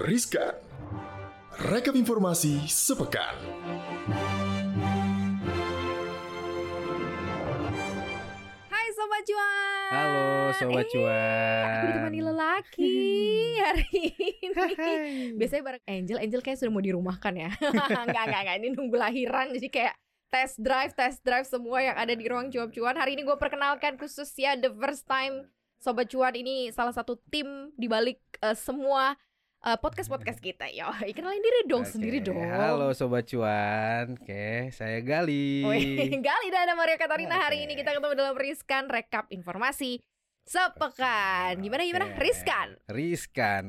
Riskan. Rekap informasi sepekan. Hai Sobat Cuan. Halo Sobat Eh, Cuan. Aku ditemani lelaki hari ini. Biasanya bareng Angel Angel kayak sudah mau dirumahkan ya. Enggak, enggak, enggak. Ini nunggu lahiran Jadi kayak test drive, test drive semua yang ada di ruang cuap-cuan Hari ini gue perkenalkan khusus ya The first time Sobat Cuan ini salah satu tim di balik eh, semua eh, podcast-podcast kita Yo, kenalin diri dong Oke, sendiri dong. Halo Sobat Cuan. Oke saya Gali. Gali dan ada Maria Katarina. Hari Oke. ini kita ketemu dalam Riskan Rekap Informasi Sepekan. Gimana gimana? Oke. Riskan? Riskan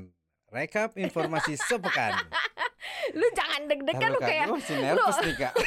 Rekap informasi sepekan. Lu jangan deg-degan lu kayak nih kak.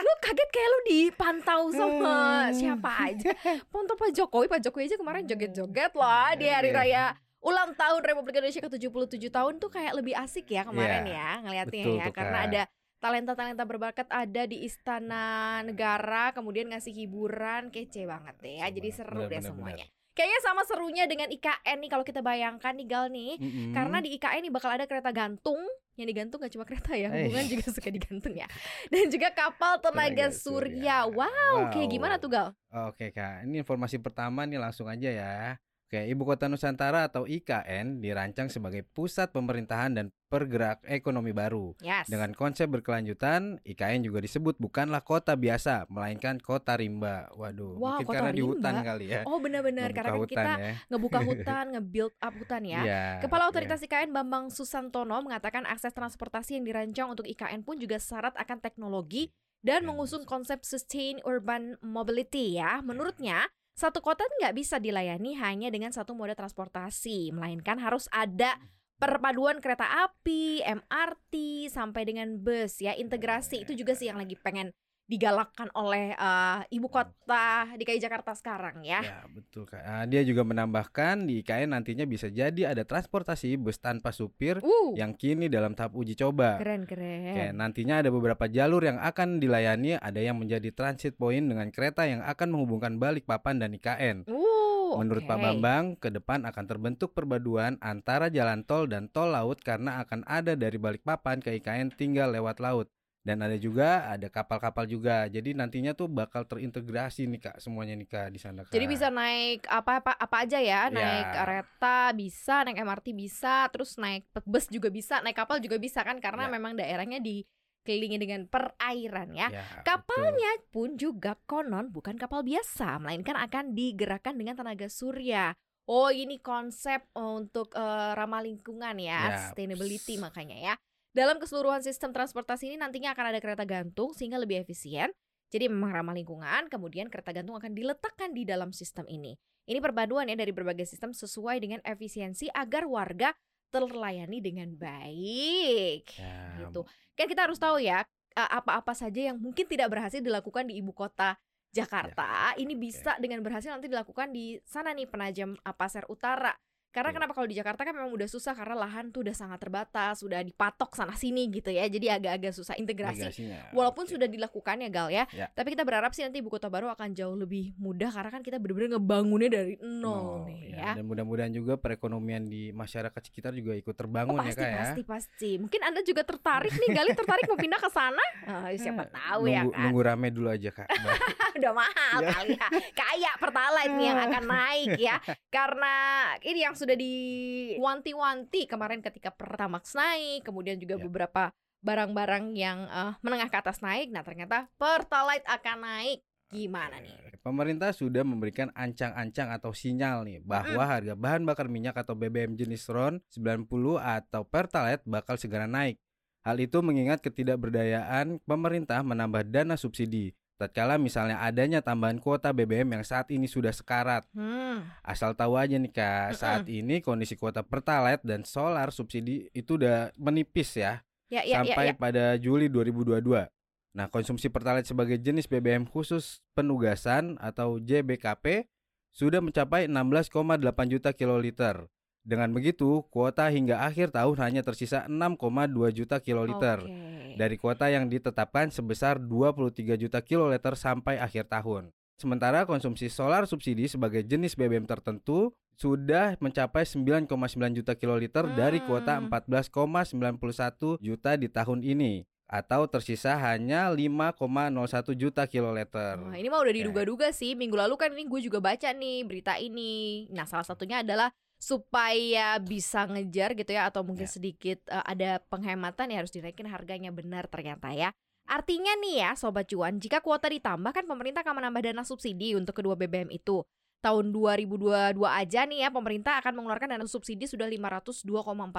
Lu kaget kayak lu dipantau sama Hmm. siapa aja? Pantau Pak Jokowi Pak Jokowi aja kemarin joget-joget lah Di hari Iya. raya ulang tahun Republik Indonesia ke-77 tahun tuh kayak lebih asik ya kemarin Iya, ya ngelihatnya betul ya karena ada talenta-talenta berbakat ada di istana negara kemudian ngasih hiburan kece banget deh ya jadi Bener, seru bener, deh bener, semuanya kayaknya sama serunya dengan IKN nih kalau kita bayangkan nih Gal nih Mm-mm. karena di IKN nih bakal ada kereta gantung yang digantung gak cuma kereta ya Eh. hubungan juga suka digantung ya dan juga kapal tenaga, Tenaga surya. surya. wow kayak Wow. gimana tuh Gal Oke kak, ini informasi pertama nih langsung aja ya. Oke, Ibu Kota Nusantara atau IKN dirancang sebagai pusat pemerintahan dan pergerak ekonomi baru. yes Dengan konsep berkelanjutan, IKN juga disebut bukanlah kota biasa, melainkan kota rimba. Waduh, Wow, mungkin kota karena di hutan rimba. kali ya. oh benar-benar karena kan hutan kita ya. ngebuka hutan nge-build up hutan ya Iya, Kepala iya. Otoritas IKN Bambang Susantono mengatakan akses transportasi yang dirancang untuk IKN pun juga syarat akan teknologi dan Ya, mengusung konsep sustain urban mobility ya. Menurutnya, satu kota nggak bisa dilayani hanya dengan satu moda transportasi, melainkan harus ada perpaduan kereta api, MRT, sampai dengan bus ya. Integrasi itu juga sih yang lagi pengen digalakkan oleh eh, ibu kota DKI Jakarta sekarang ya. Ya, betul Kak. Ah, dia juga menambahkan di IKN nantinya bisa jadi ada transportasi bus tanpa supir Uh, yang kini dalam tahap uji coba. keren keren. Oke, nantinya ada beberapa jalur yang akan dilayani, ada yang menjadi transit point dengan kereta yang akan menghubungkan Balikpapan dan IKN. Uh, Menurut Pak oke. Bambang, ke depan akan terbentuk perpaduan antara jalan tol dan tol laut karena akan ada dari Balikpapan ke IKN tinggal lewat laut. Dan ada juga ada kapal-kapal juga. Jadi nantinya tuh bakal terintegrasi nih Kak semuanya nih Kak di sana Kak. Jadi bisa naik apa apa apa aja ya, naik Ya. kereta bisa, naik MRT bisa, terus naik bus juga bisa, naik kapal juga bisa kan karena Ya. memang daerahnya dikelilingi dengan perairan ya. Ya, Kapalnya pun juga konon bukan kapal biasa, melainkan akan digerakkan dengan tenaga surya. Oh, ini konsep untuk eh, ramah lingkungan ya, Ya, sustainability makanya ya. Dalam keseluruhan sistem transportasi ini nantinya akan ada kereta gantung sehingga lebih efisien. Jadi memang ramah lingkungan, kemudian kereta gantung akan diletakkan di dalam sistem ini. Ini perpaduan ya dari berbagai sistem sesuai dengan efisiensi agar warga terlayani dengan baik. Ya, Gitu. Kan kita harus tahu ya apa-apa saja yang mungkin tidak berhasil dilakukan di ibu kota Jakarta, ini bisa dengan berhasil nanti dilakukan di sana nih Penajam Pasir Utara. Karena Betul. kenapa kalau di Jakarta kan memang udah susah karena lahan tuh udah sangat terbatas, sudah dipatok sana sini gitu ya. Jadi agak-agak susah integrasi. migrasinya. Walaupun Oke. sudah dilakukan ya Gal ya. Ya. Tapi kita berharap sih nanti ibu kota baru akan jauh lebih mudah karena kan kita bener-bener ngebangunnya dari nol Nol, nih ya. ya. Dan mudah-mudahan juga perekonomian di masyarakat sekitar juga ikut terbangun Oh, ya pasti Kak ya. pasti pasti. Mungkin Anda juga tertarik nih, Gali tertarik mau pindah ke sana? Ah, siapa tahu ya nunggu, kan. nunggu rame dulu aja Kak. Udah mahal Ya. kali ya. Kayak Pertalite nih yang akan naik ya. Karena ini yang sudah diwanti-wanti kemarin ketika Pertamax naik, kemudian juga Ya. beberapa barang-barang yang eh, menengah ke atas naik. Nah, ternyata Pertalite akan naik. Gimana nih? Pemerintah sudah memberikan ancang-ancang atau sinyal nih bahwa harga bahan bakar minyak atau BBM jenis RON 90 atau Pertalite bakal segera naik. Hal itu mengingat ketidakberdayaan pemerintah menambah dana subsidi. Tatkala misalnya adanya tambahan kuota BBM yang saat ini sudah sekarat. Hmm. Asal tahu aja nih Kak, saat ini kondisi kuota Pertalite dan solar subsidi itu udah menipis ya Ya, ya, ya, sampai ya. pada Juli 2022. Nah, konsumsi Pertalite sebagai jenis BBM khusus penugasan atau JBKP sudah mencapai 16,8 juta kiloliter. Dengan begitu, kuota hingga akhir tahun hanya tersisa 6,2 juta kiloliter Oke. dari kuota yang ditetapkan sebesar 23 juta kiloliter sampai akhir tahun. Sementara konsumsi solar subsidi sebagai jenis BBM tertentu sudah mencapai 9,9 juta kiloliter dari kuota Hmm. 14,91 juta di tahun ini atau tersisa hanya 5,01 juta kiloliter. Wah, ini mah udah diduga-duga sih. Minggu lalu kan ini gue juga baca nih berita ini. Nah, salah satunya adalah supaya bisa ngejar gitu ya atau mungkin Ya. sedikit eh, ada penghematan ya harus dinaikin harganya benar ternyata ya. Artinya nih ya sobat cuan, jika kuota ditambah kan pemerintah akan menambah dana subsidi untuk kedua BBM itu. Tahun 2022 aja nih ya pemerintah akan mengeluarkan dana subsidi sudah 502,4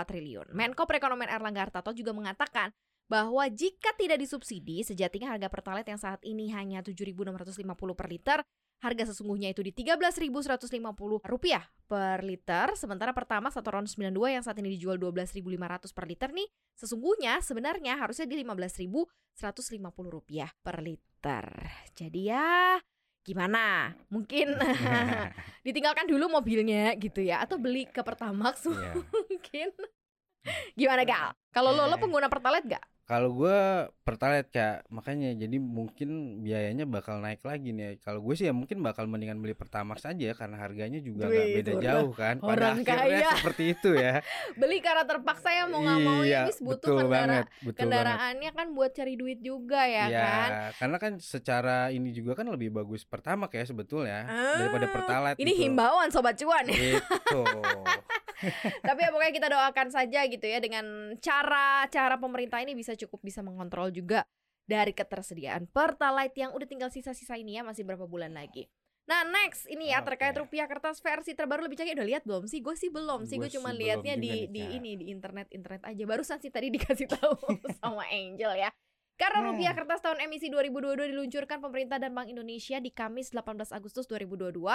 triliun. Menko Perekonomian Erlangga Hartarto juga mengatakan bahwa jika tidak disubsidi, sejatinya harga Pertalite yang saat ini hanya 7.650 per liter, harga sesungguhnya itu di 13.150 rupiah per liter, sementara Pertamax atau RON 92 yang saat ini dijual 12.500 per liter nih, sesungguhnya sebenarnya harusnya di 15.150 rupiah per liter. Jadi ya gimana? Mungkin ditinggalkan dulu mobilnya gitu ya atau beli ke Pertamax Iya. mungkin. Gimana Gal? Kalau lo lo pengguna Pertalite gak? Kalau gue pertalite kak, makanya jadi mungkin biayanya bakal naik lagi nih. Kalau gue sih ya mungkin bakal mendingan beli Pertamax aja karena harganya juga nggak beda itu jauh kan. Pada orang akhirnya kaya. seperti itu ya. Beli karena terpaksa ya mau nggak mau iya, ya Bis butuh betul kendara banget, betul banget. kendaraannya kan buat cari duit juga ya Iya, kan. karena kan secara ini juga kan lebih bagus Pertamax ya sebetulnya daripada Ah, Pertalite. Ini gitu. himbauan sobat cuan ya. Gitu. Tapi ya pokoknya kita doakan saja gitu ya dengan cara cara pemerintah ini bisa cukup bisa mengontrol juga dari ketersediaan Pertalite yang udah tinggal sisa-sisa ini ya masih berapa bulan lagi. Nah next ini ya Oke. terkait rupiah kertas versi terbaru lebih canggih udah lihat belum sih? Gue sih belum sih, gue cuma liatnya di di ini di internet internet aja. Barusan sih tadi dikasih tahu sama Angel ya. Karena Hmm. rupiah kertas tahun emisi 2022 diluncurkan pemerintah dan Bank Indonesia di Kamis 18 Agustus 2022,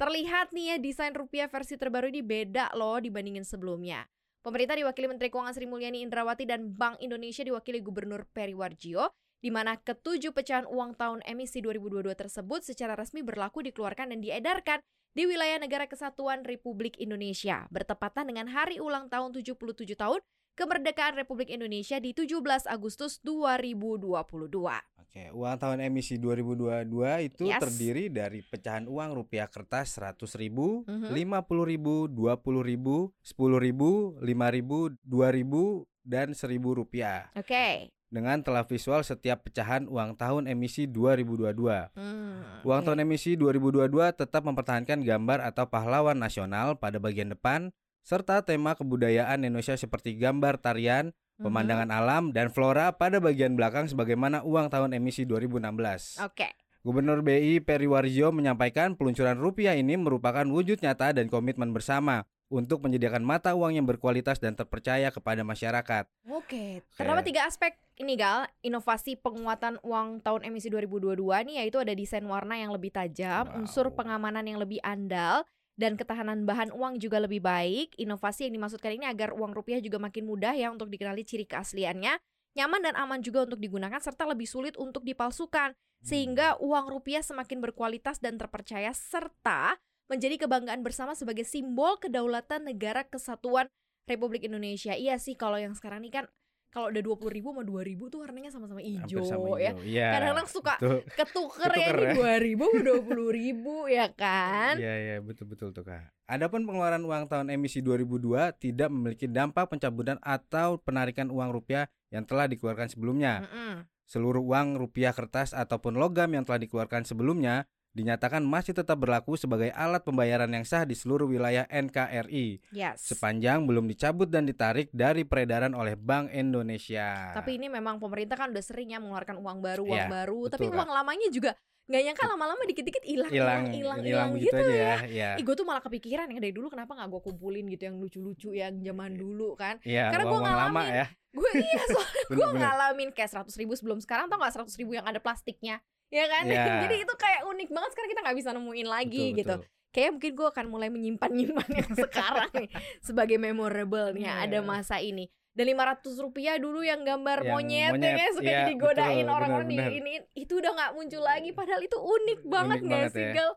terlihat nih ya desain rupiah versi terbaru ini beda loh dibandingin sebelumnya. Pemerintah diwakili Menteri Keuangan Sri Mulyani Indrawati dan Bank Indonesia diwakili Gubernur Peri Warjio, di mana ketujuh pecahan uang tahun emisi 2022 tersebut secara resmi berlaku dikeluarkan dan diedarkan di wilayah negara kesatuan Republik Indonesia, bertepatan dengan hari ulang tahun 77 tahun kemerdekaan Republik Indonesia di 17 Agustus 2022. Oke, uang tahun emisi 2022 itu Yes. terdiri dari pecahan uang rupiah kertas 100 ribu, Mhm. 50 ribu, 20 ribu, 10 ribu, 5 ribu, 2 ribu, dan 1000 rupiah. Oke. Dengan telah visual setiap pecahan uang tahun emisi 2022. Hmm, Uang oke. tahun emisi 2022 tetap mempertahankan gambar atau pahlawan nasional pada bagian depan, serta tema kebudayaan Indonesia seperti gambar tarian, Mhm. pemandangan alam, dan flora pada bagian belakang sebagaimana uang tahun emisi 2016. Oke. Gubernur BI Peri Warjio menyampaikan peluncuran rupiah ini merupakan wujud nyata dan komitmen bersama untuk menyediakan mata uang yang berkualitas dan terpercaya kepada masyarakat. Oke, terdapat tiga aspek ini Gal, inovasi penguatan uang tahun emisi 2022 nih yaitu ada desain warna yang lebih tajam, Wow. unsur pengamanan yang lebih andal, dan ketahanan bahan uang juga lebih baik. Inovasi yang dimaksudkan ini agar uang rupiah juga makin mudah ya untuk dikenali ciri keasliannya, nyaman dan aman juga untuk digunakan serta lebih sulit untuk dipalsukan. Sehingga uang rupiah semakin berkualitas dan terpercaya serta menjadi kebanggaan bersama sebagai simbol kedaulatan negara kesatuan Republik Indonesia. Iya sih kalau yang sekarang ini kan kalau udah 20 ribu sama 2 ribu tuh warnanya sama-sama hijau sama ya. Iya. Kadang-kadang suka betul. ketuker ya ini ya. 2 ribu 20 ribu ya kan. Iya iya betul betul tuh kak. Adapun pengeluaran uang tahun emisi 2002 tidak memiliki dampak pencabutan atau penarikan uang rupiah yang telah dikeluarkan sebelumnya. Mm-mm. Seluruh uang rupiah kertas ataupun logam yang telah dikeluarkan sebelumnya dinyatakan masih tetap berlaku sebagai alat pembayaran yang sah di seluruh wilayah NKRI Yes. sepanjang belum dicabut dan ditarik dari peredaran oleh Bank Indonesia. Tapi ini memang pemerintah kan udah sering ya mengeluarkan uang baru, uang Iya, baru, betul, tapi Kak. uang lamanya juga nggak nyangka lama-lama dikit-dikit hilang, hilang hilang, begitu gitu aja ya. ya. Iya. Ih, gue tuh malah kepikiran ya dari dulu kenapa nggak gue kumpulin gitu yang lucu-lucu yang zaman dulu kan? Iya, Karena gua uang-uang lama ngalamin. ya. Gue iya soalnya gue ngalamin kayak 100 ribu sebelum sekarang tau nggak 100 ribu yang ada plastiknya, ya kan? Iya. Jadi itu kayak unik banget sekarang kita nggak bisa nemuin lagi Betul, gitu. betul. Kayaknya mungkin gue akan mulai menyimpan nyimpan yang sekarang nih sebagai memorable nih Iya. ada masa ini. Dan 500 rupiah dulu yang gambar Yang monyet, ya monyet, kan suka iya, digodain orang-orang di ini itu udah nggak muncul lagi padahal itu unik banget Unik nggak banget sih ya. Gal?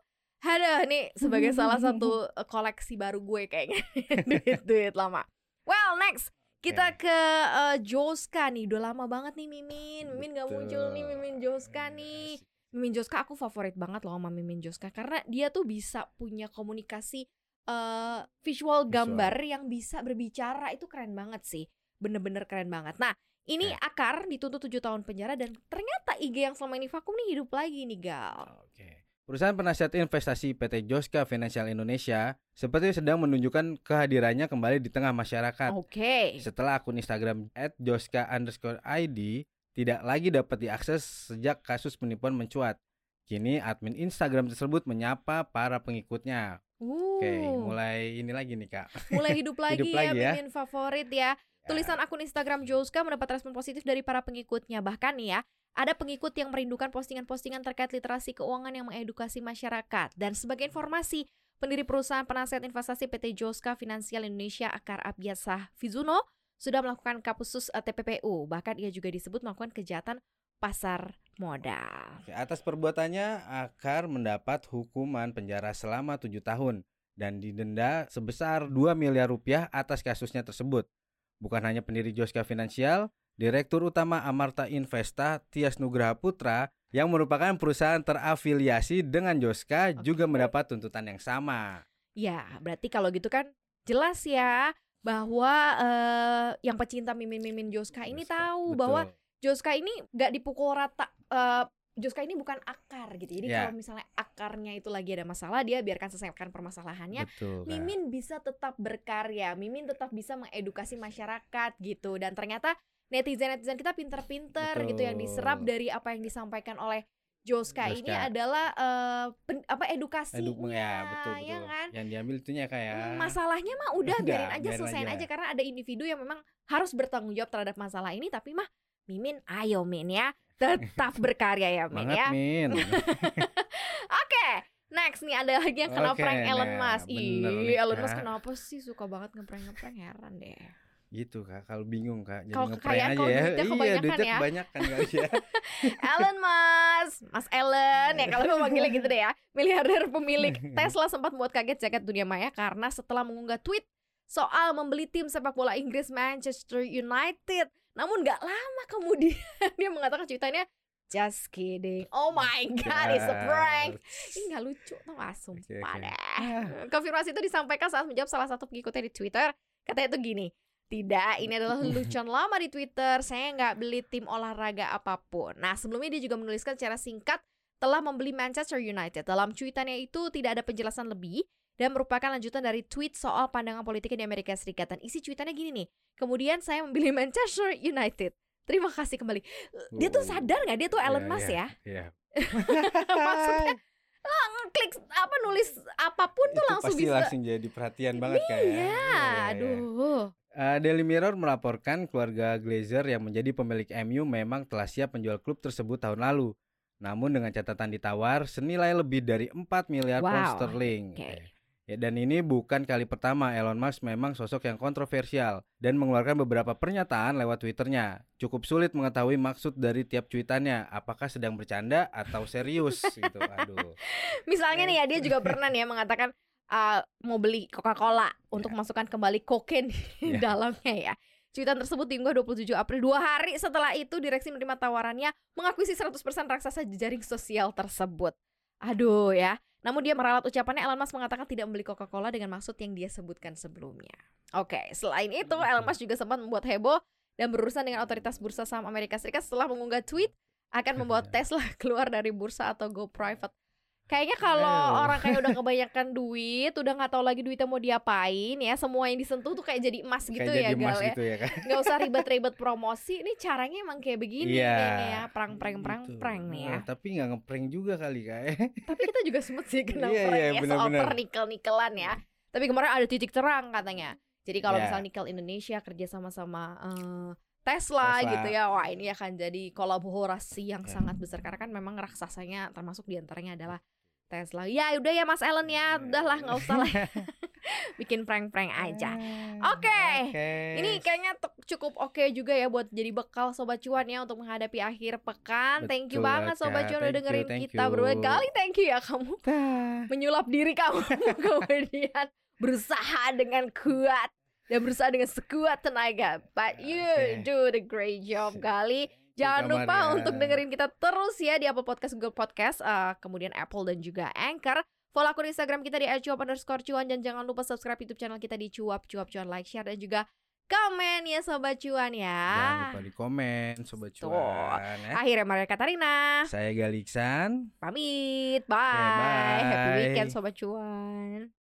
Aduh nih sebagai salah satu eh, koleksi baru gue kayaknya duit-duit lama. Well next kita ke eh, Joska nih udah lama banget nih Mimin Mimin nggak muncul nih. Mimin Joska nih Mimin Joska aku favorit banget loh sama Mimin Joska karena dia tuh bisa punya komunikasi eh, visual Visual. gambar yang bisa berbicara itu keren banget sih. Bener-bener keren banget. Nah, ini Oke. Akar dituntut 7 tahun penjara dan ternyata IG yang selama ini vakum nih hidup lagi nih, Gal. Oke. Perusahaan penasihat investasi PT Joska Financial Indonesia seperti sedang menunjukkan kehadirannya kembali di tengah masyarakat. Oke. Setelah akun Instagram @joska_id tidak lagi dapat diakses sejak kasus penipuan mencuat. Kini admin Instagram tersebut menyapa para pengikutnya. Oke, Uh, mulai ini lagi nih kak. mulai hidup lagi Hidup ya, lagi ya. favorit ya. Tulisan akun Instagram Joska mendapat respon positif dari para pengikutnya. Bahkan nih ya, ada pengikut yang merindukan postingan-postingan terkait literasi keuangan yang mengedukasi masyarakat. Dan sebagai informasi, pendiri perusahaan penasihat investasi PT Joska Finansial Indonesia Akar Abiasah Fizuno sudah melakukan kapusus eh, TPPU. Bahkan ia juga disebut melakukan kejahatan pasar modal. Oke, atas perbuatannya Akar mendapat hukuman penjara selama tujuh tahun dan didenda sebesar 2 miliar rupiah atas kasusnya tersebut. Bukan hanya pendiri Joska Finansial, Direktur Utama Amarta Investa Tias Nugraha Putra yang merupakan perusahaan terafiliasi dengan Joska juga Oke. mendapat tuntutan yang sama. Ya, berarti kalau gitu kan jelas ya bahwa eh, yang pecinta mimin-mimin Joska ini Joska, tahu betul. bahwa Joska ini nggak dipukul rata. eh, Joska ini bukan akar gitu. Jadi Ya. kalau misalnya akarnya itu lagi ada masalah, dia biarkan selesaikan permasalahannya. Betul. Mimin bisa tetap berkarya, Mimin tetap bisa mengedukasi masyarakat gitu. Dan ternyata netizen-netizen kita pinter-pinter gitu yang diserap dari apa yang disampaikan oleh Joska, ini adalah eh, pen- apa edukasinya, Eduk ya betul betul. ya kan? Yang diambil itunya kayak Hmm, Masalahnya mah udah Udah, biarin aja biarin selesaiin aja. aja. karena ada individu yang memang harus bertanggung jawab terhadap masalah ini tapi mah Mimin ayo Min ya tetap berkarya ya Min Banget ya. Min. Oke, next nih ada lagi yang kena Oke, prank Elon nah, Musk. bener Ih, Elon Musk kenapa sih suka banget ngeprank-ngeprank heran deh. gitu kak kalau bingung kak jadi Kalau ngeprank aja ya iya duitnya ya. kebanyakan kali ya Elon Musk, Mas Elon ya kalau gue manggilnya gitu deh ya. Miliarder pemilik Tesla sempat membuat kaget jagat dunia maya karena setelah mengunggah tweet soal membeli tim sepak bola Inggris Manchester United. Namun nggak lama kemudian dia mengatakan cuitannya just kidding. Oh my god, it's a prank. Ini nggak lucu tuh gak sumpah oke. deh. Konfirmasi itu disampaikan saat menjawab salah satu pengikutnya di Twitter. Katanya itu gini, tidak, ini adalah lelucon lama di Twitter. Saya nggak beli tim olahraga apa pun. Nah, sebelumnya dia juga menuliskan secara singkat telah membeli Manchester United. Dalam cuitannya itu tidak ada penjelasan lebih dan merupakan lanjutan dari tweet soal pandangan politiknya di Amerika Serikat. Dan isi cuitannya gini nih. Kemudian saya membeli Manchester United. Terima kasih kembali. Dia tuh sadar nggak dia tuh Elon Iya, Musk iya, ya? iya. Maksudnya klik apa nulis apa pun tuh Itu langsung pasti bisa. langsung jadi perhatian banget kayak Iya, aduh. Eh, Daily Mirror melaporkan keluarga Glazer yang menjadi pemilik MU memang telah siap menjual klub tersebut tahun lalu. Namun dengan catatan ditawar senilai lebih dari 4 miliar pound Wow, sterling. oke. Ya, dan ini bukan kali pertama Elon Musk memang sosok yang kontroversial dan mengeluarkan beberapa pernyataan lewat Twitternya. Cukup sulit mengetahui maksud dari tiap cuitannya, apakah sedang bercanda atau serius gitu. Aduh. Misalnya nih ya dia juga pernah nih ya mengatakan uh, mau beli Coca-Cola untuk masukkan kembali kokain di Ya. dalamnya ya. Cuitan tersebut diunggah 27 April Dua hari setelah itu direksi menerima tawarannya Mengakuisi 100% raksasa jejaring sosial tersebut Aduh ya. Namun dia meralat ucapannya Elon Musk mengatakan tidak membeli Coca-Cola dengan maksud yang dia sebutkan sebelumnya. Oke selain itu Elon Musk juga sempat membuat heboh Dan berurusan dengan otoritas bursa saham Amerika Serikat Setelah mengunggah tweet Akan membawa Tesla keluar dari bursa atau go private Kayaknya kalau Aduh. orang kayak udah kebanyakan duit, udah nggak tahu lagi duitnya mau diapain ya, semua yang disentuh tuh kayak jadi emas gitu Kayak ya jadi emas Gal ya. gitu ya kan. Nggak usah ribet-ribet promosi, ini caranya emang kayak begini Iya. kayaknya ya, prank-prank Gitu. prank-prank nih ya. Oh, tapi nggak ngeprank juga kali kayak. Tapi kita juga sempet sih kena Iya, prank iya, ya soal bener-bener. pernikel-nikelan ya. Tapi kemarin ada titik terang katanya. Jadi kalau Iya. misal nikel Indonesia kerja sama-sama eh, Tesla, Tesla. gitu ya, wah ini akan jadi kolaborasi yang Ya. sangat besar karena kan memang raksasanya termasuk di antaranya adalah Tesla. Ya udah ya Mas Ellen ya, udahlah nggak usah lah bikin prank-prank aja. Oke. Ini kayaknya cukup oke juga ya buat jadi bekal sobat cuan ya untuk menghadapi akhir pekan. thank you Betul, banget sobat cuan udah you, dengerin thank kita you. berbagai kali. Thank you ya kamu menyulap diri kamu kemudian berusaha dengan kuat dan berusaha dengan sekuat tenaga. But you Oke. do the great job kali. Jangan lupa kabarnya. untuk dengerin kita terus ya di Apple Podcast, Google Podcast, eh, kemudian Apple dan juga Anchor. Follow akun Instagram kita di @cuap underscore cuan dan jangan lupa subscribe YouTube channel kita di cuap cuap cuan like share dan juga komen ya sobat cuan Jangan ya. lupa di komen sobat Tuh. cuan ya. Akhirnya Maria Katarina Saya Galiksan. pamit. Bye. bye. Happy weekend sobat cuan.